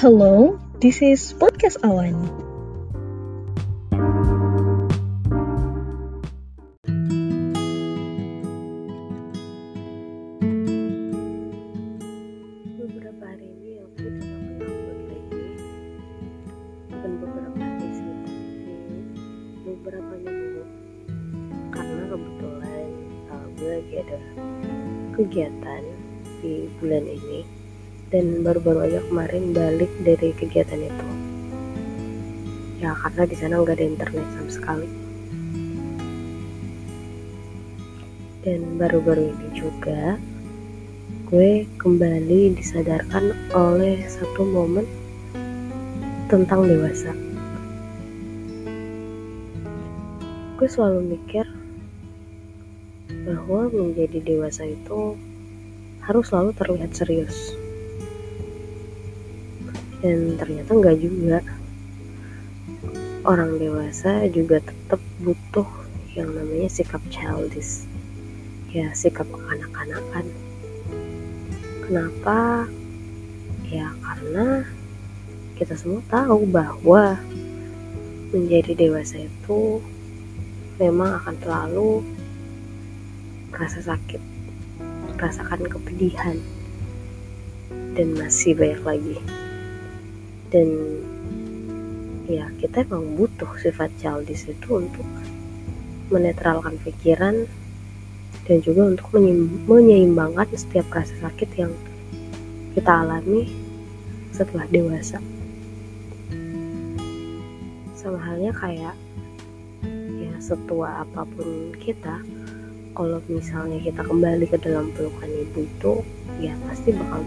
Hello, this is Podcast Awan. beberapa hari ini aku coba upload lagi. Bukan beberapa hari sih beberapa minggu. Karena kebetulan uh, gue lagi ada kegiatan di bulan ini dan baru-baru aja kemarin balik dari kegiatan itu ya karena di sana nggak ada internet sama sekali dan baru-baru ini juga gue kembali disadarkan oleh satu momen tentang dewasa. Gue selalu mikir bahwa menjadi dewasa itu harus selalu terlihat serius. Dan ternyata enggak juga. Orang dewasa juga tetap butuh yang namanya sikap childish. Ya, sikap kekanak-kanakan Kenapa? Ya karena kita semua tahu bahwa menjadi dewasa itu memang akan selalu merasa sakit, merasakan kepedihan, dan masih banyak lagi. Dan ya kita emang butuh sifat childish itu untuk menetralkan pikiran dan juga untuk menyeimbangkan setiap rasa sakit yang kita alami setelah dewasa. Sama halnya kayak ya setua apa pun kita kalau misalnya kita kembali ke dalam pelukan ibu itu ya pasti bakal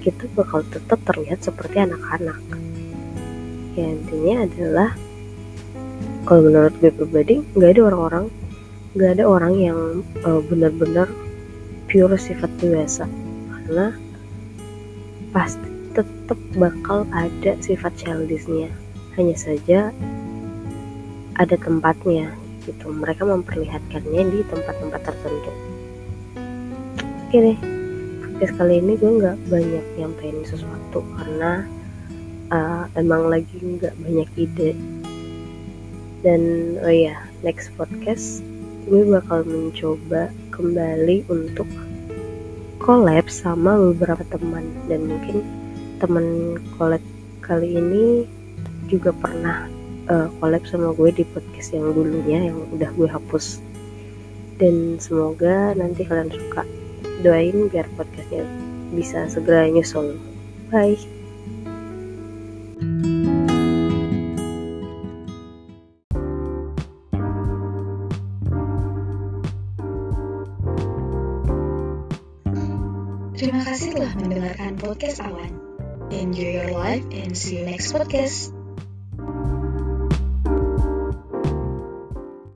kita bakal tetap terlihat seperti anak-anak. Ya intinya adalah kalau menurut gue pribadi nggak ada orang-orang gak ada orang yang uh, benar-benar pure sifat dewasa karena pasti tetap bakal ada sifat childishnya hanya saja ada tempatnya gitu. Mereka memperlihatkannya di tempat-tempat tertentu. Oke deh podcast kali ini gue nggak banyak nyampein sesuatu karena uh, emang lagi nggak banyak ide. Dan oh ya next podcast gue bakal mencoba kembali untuk collab sama beberapa teman. Dan mungkin teman collab kali ini juga pernah uh, collab sama gue di podcast yang dulunya yang udah gue hapus. Dan semoga nanti kalian suka doain biar podcastnya bisa segera nyusul bye Terima kasih telah mendengarkan podcast Awan. Enjoy your life and see you next podcast.